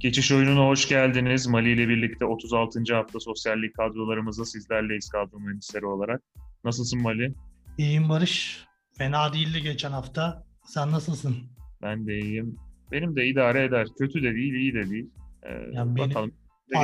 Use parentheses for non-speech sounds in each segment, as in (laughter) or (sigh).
Geçiş oyununa hoş geldiniz. Mali ile birlikte 36. hafta sosyallik kadrolarımızda sizlerleyiz kadro mühendisleri olarak. Nasılsın Mali? İyiyim Barış. Fena değildi geçen hafta. Sen nasılsın? Ben de iyiyim. Benim de idare eder. Kötü de değil, iyi de değil. Ee, Ya benim- bakalım.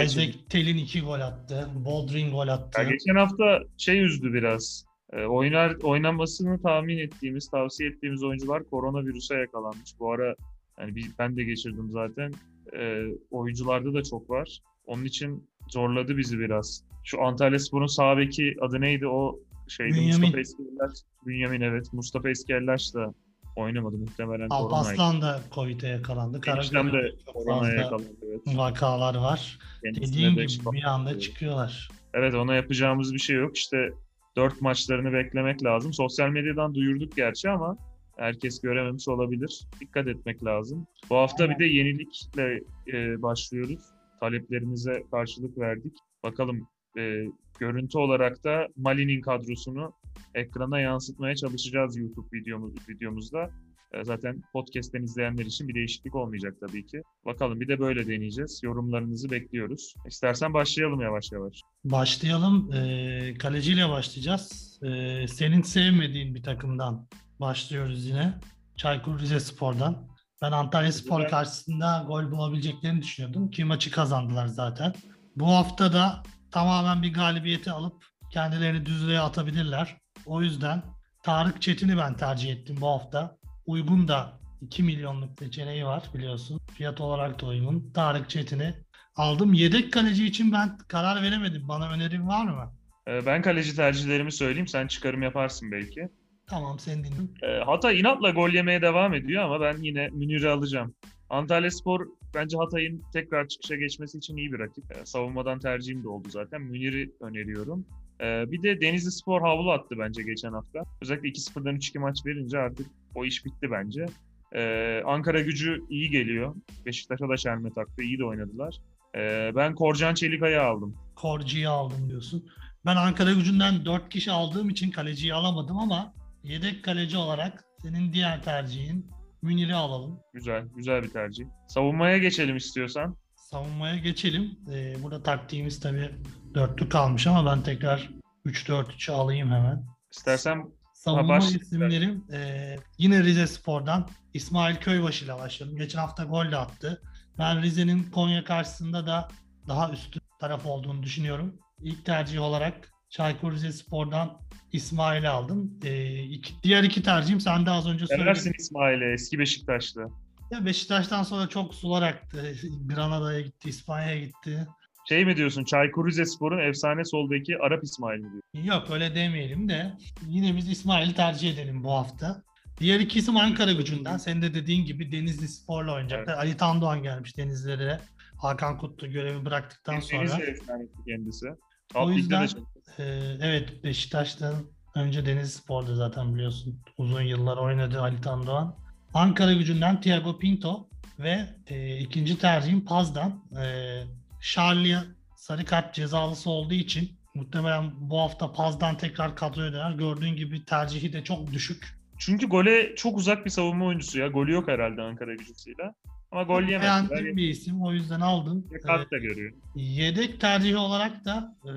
Isaac Tel'in iki gol attı. Boldrin gol attı. Ya geçen hafta şey üzdü biraz. Ee, oynar oynamasını tahmin ettiğimiz, tavsiye ettiğimiz oyuncular koronavirüse yakalanmış. Bu ara yani ben de geçirdim zaten. Ee, oyuncularda da çok var. Onun için zorladı bizi biraz. Şu Antalyaspor'un sağ beki adı neydi o şeydi Bünyamin. Mustafa Eskiellaş. Bünyamin evet. Mustafa Eskiellaş da oynamadı muhtemelen. Alpaslan da Covid'e yakalandı. Eniştem de koronaya yakalandı. Evet. vakalar var. Kendisine Dediğin de gibi şifa bir anda çıkıyorlar. Evet ona yapacağımız bir şey yok. İşte dört maçlarını beklemek lazım. Sosyal medyadan duyurduk gerçi ama herkes görememiş olabilir. Dikkat etmek lazım. Bu hafta bir de yenilikle e, başlıyoruz. Taleplerinize karşılık verdik. Bakalım e, görüntü olarak da Mali'nin kadrosunu ekrana yansıtmaya çalışacağız YouTube videomuz, videomuzda. E, zaten podcast'ten izleyenler için bir değişiklik olmayacak tabii ki. Bakalım bir de böyle deneyeceğiz. Yorumlarınızı bekliyoruz. İstersen başlayalım yavaş yavaş. Başlayalım. Ee, kaleciyle başlayacağız. Ee, senin sevmediğin bir takımdan başlıyoruz yine. Çaykur Rizespor'dan. Ben Antalya Spor karşısında gol bulabileceklerini düşünüyordum ki maçı kazandılar zaten. Bu hafta da tamamen bir galibiyeti alıp kendilerini düzlüğe atabilirler. O yüzden Tarık Çetin'i ben tercih ettim bu hafta. Uygun da 2 milyonluk seçeneği var biliyorsun. Fiyat olarak da uygun. Tarık Çetin'i aldım. Yedek kaleci için ben karar veremedim. Bana önerin var mı? Ee, Ben kaleci tercihlerimi söyleyeyim. Sen çıkarım yaparsın belki. Tamam sen dinle. Ee, Hatay inatla gol yemeye devam ediyor ama ben yine Münir'i alacağım. Antalyaspor bence Hatay'ın tekrar çıkışa geçmesi için iyi bir rakip. Ee, Savunmadan tercihim de oldu zaten. Münir'i öneriyorum. Ee, Bir de Denizli Spor havlu attı bence geçen hafta. Özellikle 2-0'dan 3-2 maç verince artık o iş bitti bence. Ee, Ankara gücü iyi geliyor. Beşiktaş'a da şerme taktı. İyi de oynadılar. Ee, Ben Korcan Çelikay'ı aldım. Korci'yi aldım diyorsun. Ben Ankara gücünden 4 kişi aldığım için kaleciyi alamadım ama yedek kaleci olarak senin diğer tercihin Münir'i alalım. Güzel, güzel bir tercih. Savunmaya geçelim istiyorsan. Savunmaya geçelim. Ee, burada taktiğimiz tabii dörtlü kalmış ama ben tekrar 3-4-3'ü alayım hemen. İstersen Savunma baş- isimlerim e, yine Rize Spor'dan İsmail Köybaşı ile başladım. Geçen hafta gol de attı. Ben Rize'nin Konya karşısında da daha üstün taraf olduğunu düşünüyorum. İlk tercih olarak Çaykur Rizespor'dan İsmail'i aldım. E, iki- diğer iki tercihim sen de az önce seversin söyledin. İsmail'e, eski Beşiktaşlı. Ya Beşiktaş'tan sonra çok sular aktı. (laughs) Granada'ya gitti, İspanya'ya gitti. Şey mi diyorsun, Çaykur Rizespor'un efsane sol beki Arap İsmail mi diyorsun? Yok öyle demeyelim de yine biz İsmail'i tercih edelim bu hafta. Diğer iki isim Ankara gücünden. Senin de dediğin gibi Denizli Spor'la oynayacaklar. Evet. Ali Tandoğan gelmiş Denizli'de. Hakan Kutlu görevi bıraktıktan sonra. Denizli efsanesi kendisi. O yüzden de çok- e, evet Beşiktaş'tan önce Denizli Spor'da zaten biliyorsun. Uzun yıllar oynadı Ali Tandoğan. Ankara gücünden Thiago Pinto ve e, ikinci tercihim Paz'dan. E, Charlie sarı kart cezalısı olduğu için muhtemelen bu hafta Paz'dan tekrar kadroya döner. Gördüğün gibi tercihi de çok düşük. Çünkü gole çok uzak bir savunma oyuncusu ya. Golü yok herhalde Ankara gücüsüyle. Ama gol yemez. Beğendiğim bir isim o yüzden aldım. Kart da görüyor. Yedek tercihi olarak da e,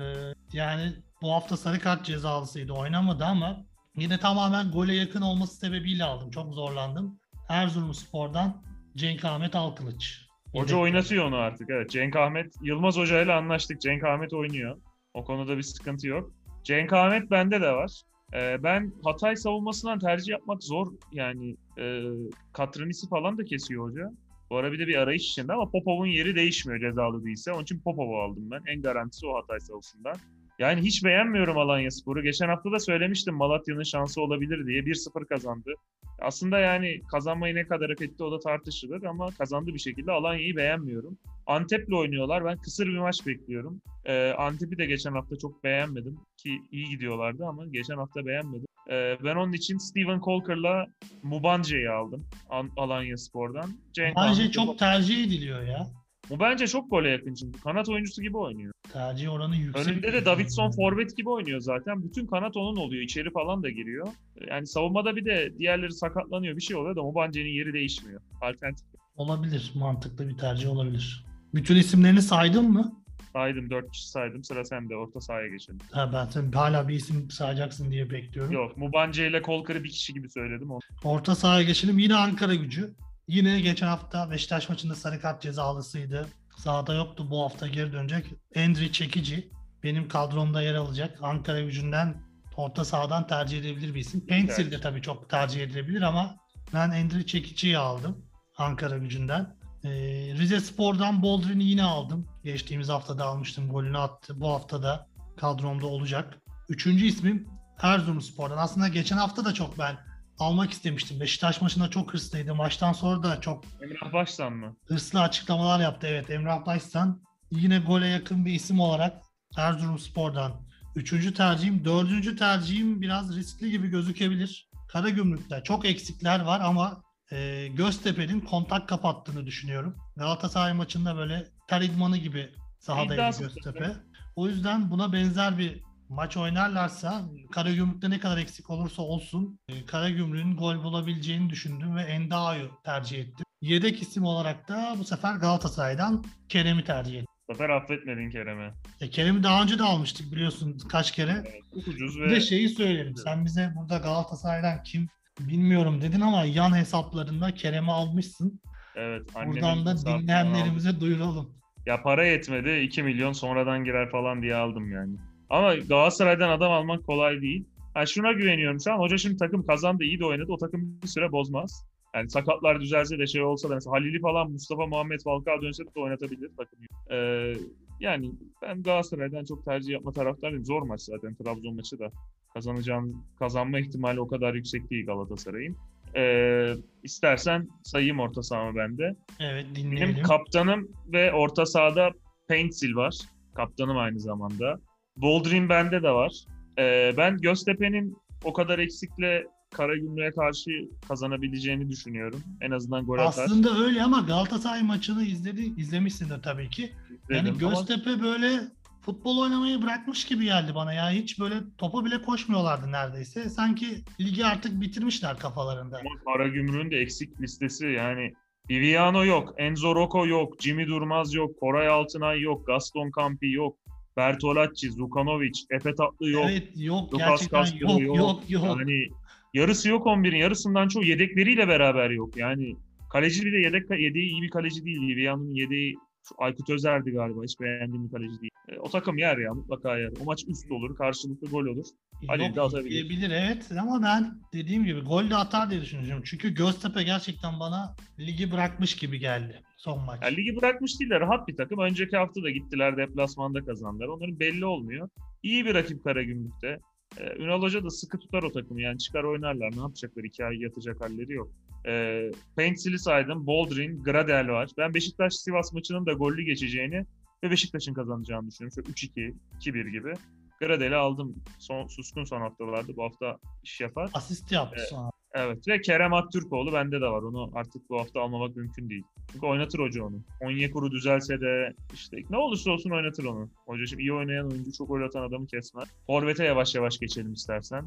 yani bu hafta sarı kart cezalısıydı oynamadı ama yine tamamen gole yakın olması sebebiyle aldım. Çok zorlandım. Erzurumspor'dan Cenk Ahmet Alkılıç. Hoca Yedek. oynatıyor onu artık. Evet. Cenk Ahmet, Yılmaz Hoca ile anlaştık. Cenk Ahmet oynuyor. O konuda bir sıkıntı yok. Cenk Ahmet bende de var. Ee, ben Hatay savunmasından tercih yapmak zor. Yani e, Katranisi falan da kesiyor hoca. Bu ara bir de bir arayış içinde ama Popov'un yeri değişmiyor cezalı değilse. Onun için Popov'u aldım ben. En garantisi o Hatay savunmasından. Yani hiç beğenmiyorum Alanya Spor'u. Geçen hafta da söylemiştim Malatya'nın şansı olabilir diye. 1-0 kazandı. Aslında yani kazanmayı ne kadar hak etti o da tartışılır ama kazandı bir şekilde. Alanya'yı beğenmiyorum. Antep'le oynuyorlar. Ben kısır bir maç bekliyorum. Ee, Antep'i de geçen hafta çok beğenmedim. Ki iyi gidiyorlardı ama geçen hafta beğenmedim. Ee, ben onun için Steven Colker'la Mubance'yi aldım. An- Alanya Spor'dan. Cenk Ahmet'i- çok tercih ediliyor ya. Bu bence çok gole yakın çünkü. Kanat oyuncusu gibi oynuyor. Tercih oranı yüksek. Önünde de Davidson forvet gibi oynuyor zaten. Bütün kanat onun oluyor. İçeri falan da giriyor. Yani savunmada bir de diğerleri sakatlanıyor. Bir şey oluyor da Mubance'nin yeri değişmiyor. Alternatif. Olabilir. Mantıklı bir tercih olabilir. Bütün isimlerini saydın mı? Saydım 4 kişi saydım. Sıra sende. Orta sahaya geçelim. Ha, ben sen hala bir isim sayacaksın diye bekliyorum. Yok. Mubance ile Kolkar'ı bir kişi gibi söyledim. O- Orta sahaya geçelim. Yine Ankara gücü. Yine geçen hafta Beşiktaş maçında sarı kart cezalısıydı. Sahada yoktu. Bu hafta geri dönecek. Endri Çekici benim kadromda yer alacak. Ankara gücünden orta sahadan tercih edilebilir bir isim. Pencil de tabii çok tercih edilebilir ama ben Endri Çekici'yi aldım Ankara gücünden. Ee, Rize Spor'dan Boldrin'i yine aldım. Geçtiğimiz haftada almıştım. Golünü attı. Bu hafta da kadromda olacak. Üçüncü ismim Erzurumspor'dan. Aslında geçen hafta da çok ben almak istemiştim. Beşiktaş maçında çok hırslıydı. Maçtan sonra da çok Emrah Başsan mı? hırslı açıklamalar yaptı. Evet Emrah Başsan yine gole yakın bir isim olarak Erzurumspor'dan. Üçüncü tercihim. Dördüncü tercihim biraz riskli gibi gözükebilir. Karagümrük'te çok eksikler var ama e, Göztepe'nin kontak kapattığını düşünüyorum. Galatasaray maçında böyle ter idmanı gibi sahadaydı İddiası Göztepe. O yüzden buna benzer bir maç oynarlarsa Karagümrük'te ne kadar eksik olursa olsun e, Karagümrük'ün gol bulabileceğini düşündüm ve Endao'yu tercih ettim. Yedek isim olarak da bu sefer Galatasaray'dan Kerem'i tercih ettim. Bu sefer affetmedin Kerem'e. E, Kerem'i daha önce de almıştık biliyorsun kaç kere. Evet, çok ucuz Bir ve de şeyi söyleyelim. Sen bize burada Galatasaray'dan kim bilmiyorum dedin ama yan hesaplarında Kerem'i almışsın. evet Buradan da hesabından aldım. dinleyenlerimize duyuralım. Ya para yetmedi 2 milyon sonradan girer falan diye aldım yani. Ama Galatasaray'dan adam almak kolay değil. Ha şuna güveniyorum şu an. Hoca şimdi takım kazandı, iyi de oynadı. O takım bir süre bozmaz. Yani sakatlar düzelse de şey olsa da mesela Halil'i falan Mustafa Muhammed Falcao dönse de oynatabilir takımı. Ee, yani ben Galatasaray'dan çok tercih yapma taraftarıyım. Zor maç zaten Trabzon maçı da. Kazanacağım, kazanma ihtimali o kadar yüksek değil Galatasaray'ın. Ee, istersen sayayım orta sahamı bende. Evet Benim dinleyelim. kaptanım ve orta sahada Pencil var. Kaptanım aynı zamanda. Boldrin bende de var. Ee, ben Göztepe'nin o kadar eksikle Karagümrük'e karşı kazanabileceğini düşünüyorum. En azından gol atar. Aslında öyle ama Galatasaray maçını izledi, izlemişsindir tabii ki. Yani dedim. Ama Göztepe böyle futbol oynamayı bırakmış gibi geldi bana ya. Hiç böyle topa bile koşmuyorlardı neredeyse. Sanki ligi artık bitirmişler kafalarında. ama Karagümrük'ün de eksik listesi yani Viviano yok, Enzo Rocco yok, Jimmy Durmaz yok, Koray Altınay yok, Gaston Campi yok, Bertolacci, Zukanovic, Efe Tatlı yok. Evet yok Lucas gerçekten Castro yok yok. yok yok. Yani yarısı yok 11'in. Yarısından çoğu yedekleriyle beraber yok. Yani kaleci bir de yedek yedeği iyi bir kaleci değil. Liviano'nun yedeği Aykut Özer'di galiba. Hiç beğendiğim bir kaleci değil. E, o takım yer ya mutlaka yer. O maç üst olur. Karşılıklı gol olur. Halil de atabilir. diyebilir evet ama ben dediğim gibi gol de atar diye düşünüyorum. Çünkü Göztepe gerçekten bana ligi bırakmış gibi geldi son maç. Yani ligi bırakmış değil de rahat bir takım. Önceki hafta da gittiler deplasmanda kazandılar. Onların belli olmuyor. İyi bir rakip Karagümrük'te. Ee, Ünal Hoca da sıkı tutar o takımı. Yani çıkar oynarlar. Ne yapacaklar? İki ay yatacak halleri yok. Ee, Pencil'i saydım. Boldrin, Gradel var. Ben Beşiktaş-Sivas maçının da gollü geçeceğini ve Beşiktaş'ın kazanacağını düşünüyorum. Şöyle 3-2, 2-1 gibi. Gradel'i aldım. Son, suskun son haftalarda. Bu hafta iş yapar. Asist yaptı Evet. sonra. Evet ve Kerem Aktürkoğlu bende de var. Onu artık bu hafta almamak mümkün değil. Çünkü oynatır hoca onu. Onyekuru düzelse de işte ne olursa olsun oynatır onu. Hoca şimdi iyi oynayan oyuncu çok gol atan adamı kesmez. Forvet'e yavaş yavaş geçelim istersen.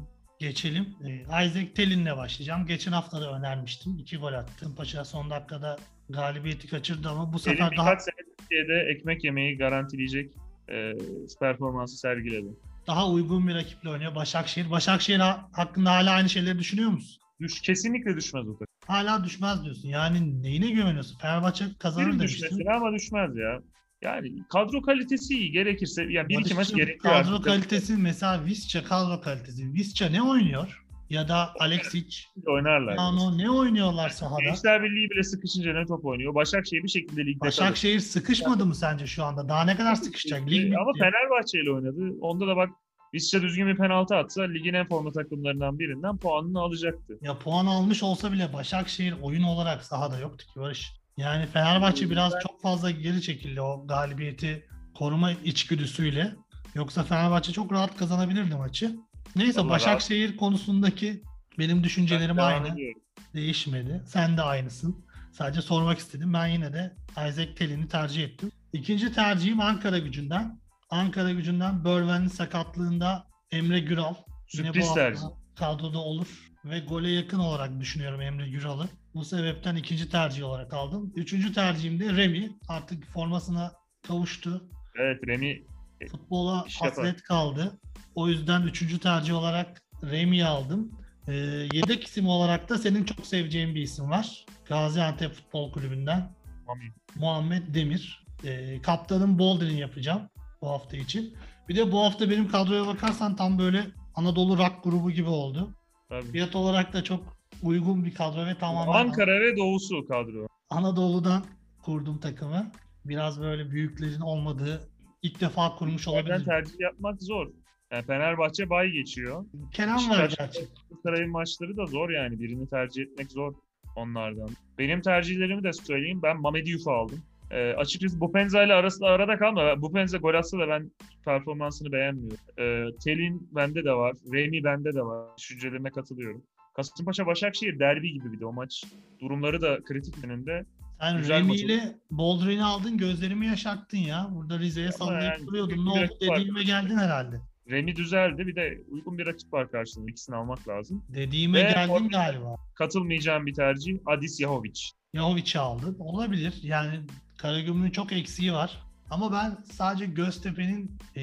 Geçelim. Ee, Isaac Tellin'le başlayacağım. Geçen hafta da önermiştim. İki gol attı. Paşa son dakikada galibiyeti kaçırdı ama bu sefer birkaç daha sene Türkiye'de ekmek yemeyi garantileyecek e, performansı sergiledi. daha uygun bir rakiple oynuyor Başakşehir. Başakşehir ha- hakkında hala aynı şeyleri düşünüyor musun? Düş, kesinlikle düşmez o takım. Hala düşmez diyorsun. Yani neyine güveniyorsun? Fenerbahçe kazanır Birim demiştin. düşmesi ama düşmez ya. Yani kadro kalitesi iyi. Gerekirse yani bir iki maç gerekiyor. Kadro artık. kalitesi mesela Visca kadro kalitesi. Visca ne oynuyor? Ya da Alexic, Oynarlar. Yano ne oynuyorlar sahada? Gençler Birliği bile sıkışınca ne top oynuyor. Başakşehir bir şekilde ligde kalır. Başakşehir sıkışmadı mı sence şu anda? Daha ne kadar sıkışacak? Lig bitti. Ama Fenerbahçe ile oynadı. Onda da bak Visca düzgün bir penaltı atsa ligin en formda takımlarından birinden puanını alacaktı. Ya puan almış olsa bile Başakşehir oyun olarak sahada yoktu ki Barış. Yani Fenerbahçe biraz çok fazla geri çekildi o galibiyeti koruma içgüdüsüyle. Yoksa Fenerbahçe çok rahat kazanabilirdi maçı. Neyse Vallahi Başakşehir konusundaki benim düşüncelerim Devam aynı. ediyorum. Değişmedi. Sen de aynısın. Sadece sormak istedim. Ben yine de Isaac Tellin'i tercih ettim. İkinci tercihim Ankara gücünden. Ankara gücünden Börven'in sakatlığında Emre Güral. Yine bu Sürpriz tercih. kadroda olur. Ve gole yakın olarak düşünüyorum Emre Güral'ı. Bu sebepten ikinci tercih olarak aldım. Üçüncü tercihim de Remy. Artık formasına kavuştu. Evet Remy Futbola İş yapar. hasret kaldı. O yüzden üçüncü tercih olarak Remy'yi aldım. Ee, yedek isim olarak da senin çok seveceğin bir isim var. Gaziantep Futbol Kulübü'nden Mami. Muhammed Demir. Ee, kaptanım Boulder'in yapacağım bu hafta için. Bir de bu hafta benim kadroya bakarsan tam böyle Anadolu Rock grubu gibi oldu. Tabii. Fiyat olarak da çok uygun bir kadro ve tamamen Ankara ve Doğusu kadro. Anadolu'dan kurdum takımı. Biraz böyle büyüklerin olmadığı ilk defa kurmuş olabilir. tercih yapmak zor. Yani Fenerbahçe bay geçiyor. Kenan var Beşiktaş- gerçi. Sarayın maçları da zor yani. Birini tercih etmek zor onlardan. Benim tercihlerimi de söyleyeyim. Ben Mamedi Yuf'u aldım. Ee, açıkçası Bupenza ile arasında arada kalma. Bupenza gol atsa da ben performansını beğenmiyorum. Ee, Telin bende de var. Remy bende de var. Düşüncelerine katılıyorum. Kasımpaşa Başakşehir derbi gibi bir de o maç. Durumları da kritik önünde. Sen Güzel Remy ile Boldrin'i aldın gözlerimi yaşarttın ya. Burada Rize'ye sallayıp yani duruyordun. Ne oldu dediğime geldin herhalde. Remy düzeldi. Bir de uygun bir rakip var karşısında. İkisini almak lazım. Dediğime Ve geldin galiba. Katılmayacağım bir tercih Adis Yahovic. Yahovic'i aldın. Olabilir. Yani Karagümrük'ün çok eksiği var. Ama ben sadece Göztepe'nin e,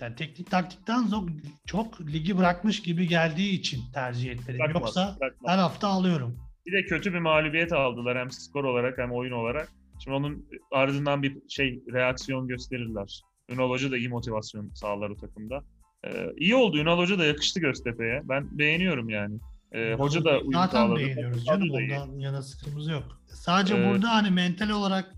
yani teknik taktikten çok, çok ligi bırakmış gibi geldiği için tercih etmedim. Bırakmaz, Yoksa bırakmaz. her hafta alıyorum. Bir de kötü bir mağlubiyet aldılar hem skor olarak hem oyun olarak. Şimdi onun ardından bir şey reaksiyon gösterirler. Ünal Hoca da iyi motivasyon sağlar o takımda. Ee, iyi oldu. Ünal Hoca da yakıştı Göztepe'ye. Ben beğeniyorum yani. Ee, hoca da uyum Zaten sağladı. beğeniyoruz canım. Ondan yana sıkıntımız yok. Sadece Ee, burada hani mental olarak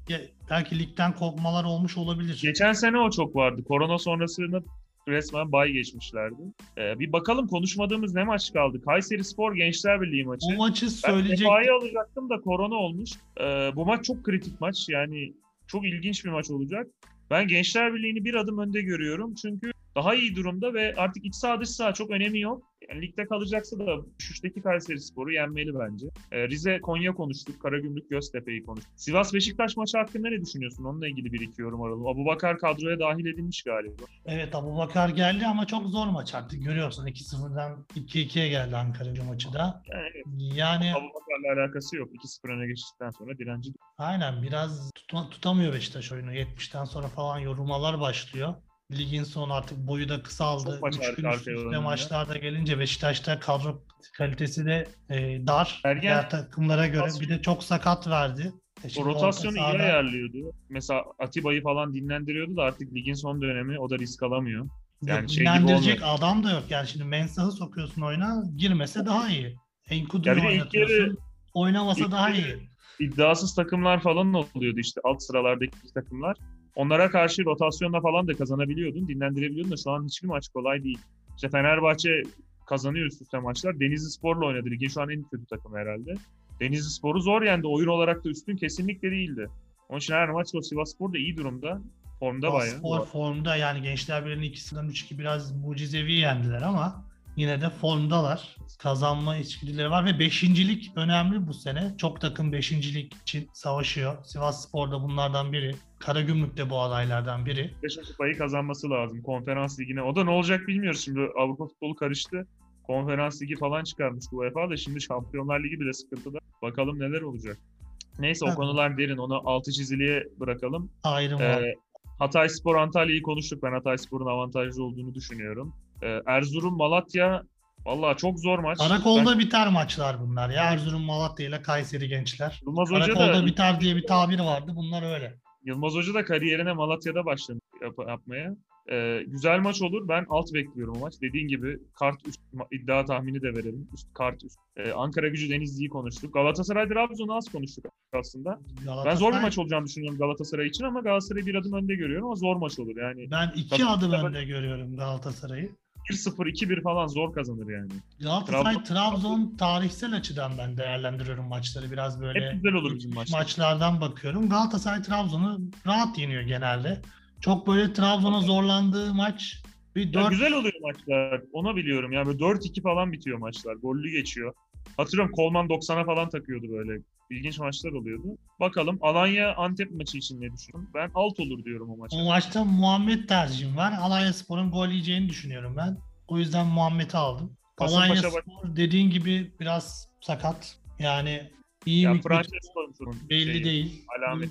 belki ligden kopmalar olmuş olabilir. Geçen sene o çok vardı. Korona sonrasında resmen bay geçmişlerdi. Ee, bir bakalım konuşmadığımız ne maç kaldı? Kayseri Spor Gençler Birliği maçı. o maçı Ben söyleyecek Sefa'yı alacaktım da korona olmuş. Ee, bu maç çok kritik maç. Yani çok ilginç bir maç olacak. Ben Gençler Birliği'ni bir adım önde görüyorum. Çünkü daha iyi durumda ve artık iç saha dış saha çok önemi yok. Yani ligde kalacaksa da düşüşteki Kayseri Spor'u yenmeli bence. Ee, Rize Konya konuştuk. Karagümrük Göztepe'yi konuştuk. Sivas Beşiktaş maçı hakkında ne düşünüyorsun? Onunla ilgili bir iki yorum alalım. Abu Bakar kadroya dahil edilmiş galiba. Evet Abubakar geldi ama çok zor maç artık görüyorsun 2-0'dan 2-2'ye geldi Ankara maçı da. Yani Yani Abu Bakar'la alakası yok. 2-0 öne geçtikten sonra direnci. aynen biraz tutma- tutamıyor Beşiktaş oyunu. 70'ten sonra falan yorulmalar başlıyor. Ligin sonu artık boyu da kısaldı. Çok maç 3 arka gün üst üste maçlarda gelince Beşiktaş'ta kadro kalitesi de e, dar. Ergen Diğer takımlara göre bir de çok sakat verdi. E O şimdi rotasyonu iyi sahada- ayarlıyordu. Mesela Atiba'yı falan dinlendiriyordu da artık ligin son dönemi o da risk alamıyor. Yani şey dinlendirecek adam da yok. Yani şimdi Mensah'ı sokuyorsun oyuna girmese daha iyi. Enkudu'yu oynatıyorsun. yarı- oynamasa daha iyi. İddiasız takımlar falan oluyordu işte alt sıralardaki takımlar. Onlara karşı rotasyonla falan da kazanabiliyordun, dinlendirebiliyordun da şu an hiçbir maç kolay değil. İşte Fenerbahçe kazanıyor üst üste maçlar. Denizli Spor'la oynadı. Ligin şu an en kötü takımı herhalde. Denizli Spor'u zor yendi. Oyun olarak da üstün kesinlikle değildi. Onun için her maç o Sivas Spor da iyi durumda. Formda bayağı. Spor formda yani Gençler Birliği'nin ikisinden 3-2 biraz mucizevi yendiler ama yine de formdalar. Kazanma içgüdüleri var ve beşincilik önemli bu sene. Çok takım beşincilik için savaşıyor. Sivas Spor da bunlardan biri. Karagümrük de bu adaylardan biri. Beşiktaş kupayı kazanması lazım konferans ligine. O da ne olacak bilmiyoruz şimdi. Avrupa futbolu karıştı. Konferans ligi falan çıkarmış bu UEFA da şimdi Şampiyonlar Ligi bile sıkıntıda. Bakalım neler olacak. Neyse o Evet. konular derin. Onu altı çiziliye bırakalım. Ayrım var. Ee, Hatay Spor Antalya'yı konuştuk. Ben Hatay Spor'un avantajlı olduğunu düşünüyorum. Ee, Erzurum Malatya Vallahi çok zor maç. Karakolda biter maçlar bunlar ya. Erzurum, Malatya ile Kayseri gençler. Ben- Yılmaz Hoca Karakolda da biter diye bir tabir vardı. Bunlar öyle. Yılmaz Hoca da kariyerine Malatya'da başladı yap- yapmaya. Ee, güzel maç olur. Ben alt bekliyorum o maç. Dediğin gibi kart üst iddia tahmini de verelim. Üst kart üst. Ee, Ankara Gücü Denizli'yi konuştuk. Galatasaray Trabzon'u az konuştuk aslında. Ben zor bir Galatasaray- maç olacağını düşünüyorum Galatasaray için ama Galatasaray'ı bir adım önde görüyorum ama zor maç olur. Yani Ben iki Tabii, adım önde görüyorum Galatasaray'ı. 1-0 2-1 falan zor kazanır yani. Galatasaray Trabzon- Trabzon tarihsel açıdan ben değerlendiriyorum maçları biraz böyle. Hep güzel olur bizim maçlar. maçlardan bakıyorum. Galatasaray Trabzon'u rahat yeniyor genelde. Çok böyle Trabzon'a zorlandığı maç bir Ya 4 güzel oluyor maçlar. Ona biliyorum. Yani böyle 4-2 falan bitiyor maçlar. Gollü geçiyor. Hatırlıyorum Kolman 90'a falan takıyordu böyle. İlginç maçlar oluyordu. Bakalım Alanya Antep maçı için ne düşünüyorsun? Ben alt olur diyorum o maça. o maçta Muhammed tercihim var. Alanya Spor'un gol yiyeceğini düşünüyorum ben. O yüzden Muhammed'i aldım. Alanya Kasımpaşa bak- Spor dediğin gibi biraz sakat. Yani iyi ya Francesco'nun belli şeyi, değil.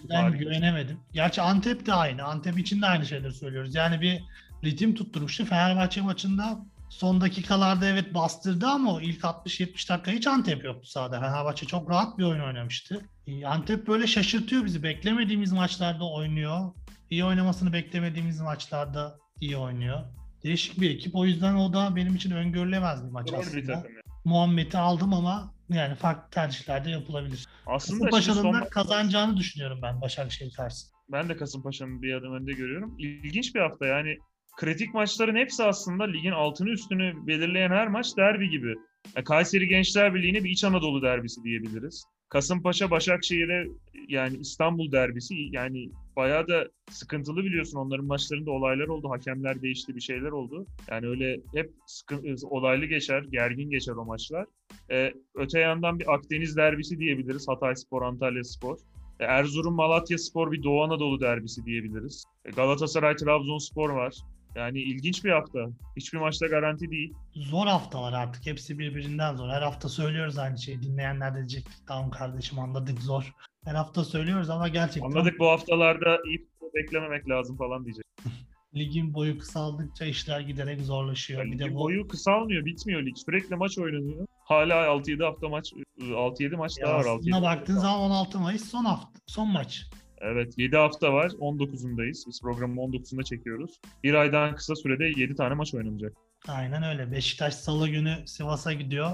Farikası. güvenemedim. Gerçi Antep de aynı. Antep için de aynı şeyleri söylüyoruz. Yani bir ritim tutturmuştu. Fenerbahçe maçında son dakikalarda evet bastırdı ama o ilk 60-70 dakika hiç Antep yoktu sahada. Fenerbahçe çok rahat bir oyun oynamıştı. Ee, Antep böyle şaşırtıyor bizi. Beklemediğimiz maçlarda oynuyor. İyi oynamasını beklemediğimiz maçlarda iyi oynuyor. Değişik bir ekip. O yüzden o da benim için öngörülemez bir maç bir aslında. takım. ya. Muhammed'i aldım ama yani farklı tercihler de yapılabilir. Aslında Kasımpaşa'nın son kazanacağını düşünüyorum ben Başakşehir karşısında. ben de Kasımpaşa'nın bir adım önde görüyorum. İlginç bir hafta yani kritik maçların hepsi aslında ligin altını üstünü belirleyen her maç derbi gibi. Ya Kayseri Gençler Birliği'ne bir İç Anadolu derbisi diyebiliriz. Kasımpaşa Başakşehir'e yani İstanbul derbisi yani bayağı da sıkıntılı biliyorsun onların maçlarında olaylar oldu. Hakemler değişti bir şeyler oldu. Yani öyle hep sıkın, olaylı geçer, gergin geçer o maçlar. Ee, öte yandan bir Akdeniz derbisi diyebiliriz. Hatay Spor, Antalya Spor. E, Erzurum Malatya Spor bir Doğu Anadolu derbisi diyebiliriz. E, Galatasaray Trabzonspor var. Yani ilginç bir hafta. Hiçbir maçta garanti değil. Zor haftalar artık. Hepsi birbirinden zor. Her hafta söylüyoruz aynı şeyi. Dinleyenler de diyecek tamam kardeşim anladık zor. Her hafta söylüyoruz ama gerçekten Anladık bu haftalarda iyi beklememek lazım falan diyecek. (laughs) ligin boyu kısaldıkça işler giderek zorlaşıyor. Yani bir de bu boyu kısalmıyor, bitmiyor lig. Sürekli maç oynanıyor. Hala 6-7 hafta maç, 6-7 maç ya daha var. aslında 6-7 baktığın zaman 16 Mayıs son hafta, son maç. Evet 7 hafta var. 19'undayız. Biz programı 19'unda çekiyoruz. Bir aydan kısa sürede 7 tane maç oynanacak. Aynen öyle. Beşiktaş salı günü Sivas'a gidiyor.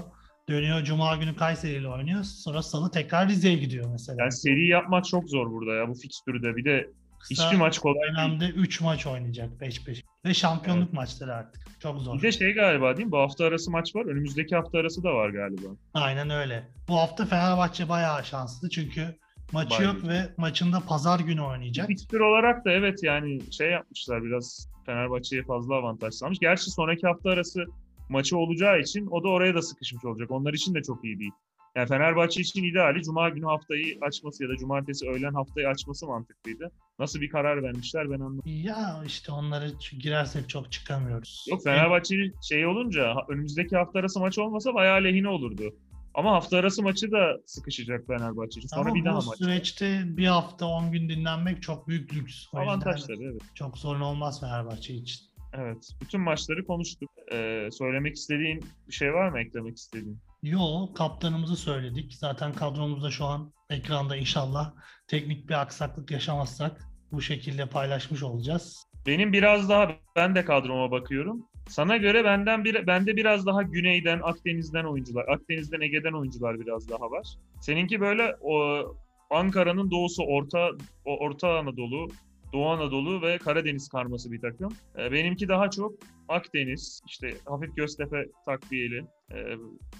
Dönüyor Cuma günü Kayseri ile oynuyor. Sonra salı tekrar Rize'ye gidiyor mesela. Yani seri yapmak çok zor burada ya bu fikstürde. Bir de Kısa hiçbir maç kolay değil. dönemde 3 maç oynayacak 5-5. Ve şampiyonluk maçları artık. Çok zor. Bir de şey galiba değil mi? Bu hafta arası maç var. Önümüzdeki hafta arası da var galiba. Aynen öyle. Bu hafta Fenerbahçe bayağı şanslı çünkü maçı Bayağı yok ve maçında pazar günü oynayacak. Fikstür olarak da evet yani şey yapmışlar biraz Fenerbahçe'ye fazla avantaj sağlamış. Gerçi sonraki hafta arası maçı olacağı için o da oraya da sıkışmış olacak. Onlar için de çok iyi değil. Yani Fenerbahçe için ideali Cuma günü haftayı açması ya da Cumartesi öğlen haftayı açması mantıklıydı. Nasıl bir karar vermişler ben anlamadım. Ya işte onları girersek çok çıkamıyoruz. Yok Fenerbahçe'nin şey olunca önümüzdeki hafta arası maç olmasa bayağı lehine olurdu. Ama hafta arası maçı da sıkışacak Fenerbahçe için. Sonra Ama bir daha bu maç. süreçte bir hafta 10 gün dinlenmek çok büyük lüks. Avantaj tabii evet. çok sorun olmaz Fenerbahçe için. Evet. Bütün maçları konuştuk. Ee, söylemek istediğin bir şey var mı? Eklemek istediğin? Yo kaptanımızı söyledik. Zaten kadromuzda şu an ekranda inşallah teknik bir aksaklık yaşamazsak bu şekilde paylaşmış olacağız. Benim biraz daha ben de kadroma bakıyorum. Sana göre benden bir bende biraz daha güneyden, Akdeniz'den oyuncular, Akdeniz'den, Ege'den oyuncular biraz daha var. Seninki böyle o Ankara'nın doğusu, Orta o, Orta Anadolu, Doğu Anadolu ve Karadeniz karması bir takım. Ee, benimki daha çok Akdeniz, işte hafif Göztepe takviyeli. Ee,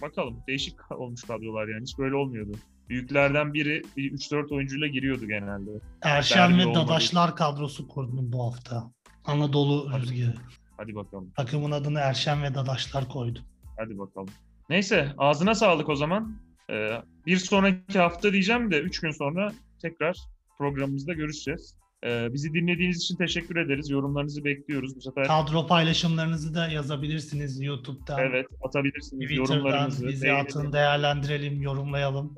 bakalım değişik (laughs) olmuş kadrolar yani hiç böyle olmuyordu. Büyüklerden biri bir 3-4 oyuncuyla giriyordu genelde. Erşen ve. Dadaşlar kadrosu kurdum bu hafta. Anadolu rüzgarı. Hadi bakalım. Takımın adını Erşen ve Dadaşlar koydum. Hadi bakalım. Neyse ağzına sağlık o zaman. Ee, bir sonraki hafta diyeceğim de 3 gün sonra tekrar programımızda görüşeceğiz. Ee, bizi dinlediğiniz için teşekkür ederiz. Yorumlarınızı bekliyoruz. Bu sefer Kadro paylaşımlarınızı da yazabilirsiniz YouTube'dan, evet atabilirsiniz Twitter'dan. yorumlarınızı. Bizi atın, değerlendirelim, yorumlayalım.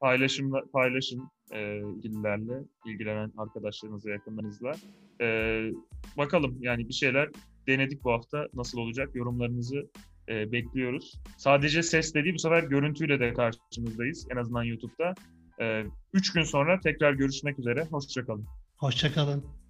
paylaşımla, paylaşın e, ilgililerle, ilgilenen arkadaşlarınızla, yakınlarınızla. Ee, bakalım yani bir şeyler denedik bu hafta. Nasıl olacak? Yorumlarınızı e, bekliyoruz. Sadece ses değil bu sefer görüntüyle de karşınızdayız. En azından YouTube'da. 3 gün sonra tekrar görüşmek üzere. Hoşçakalın. Hoşçakalın.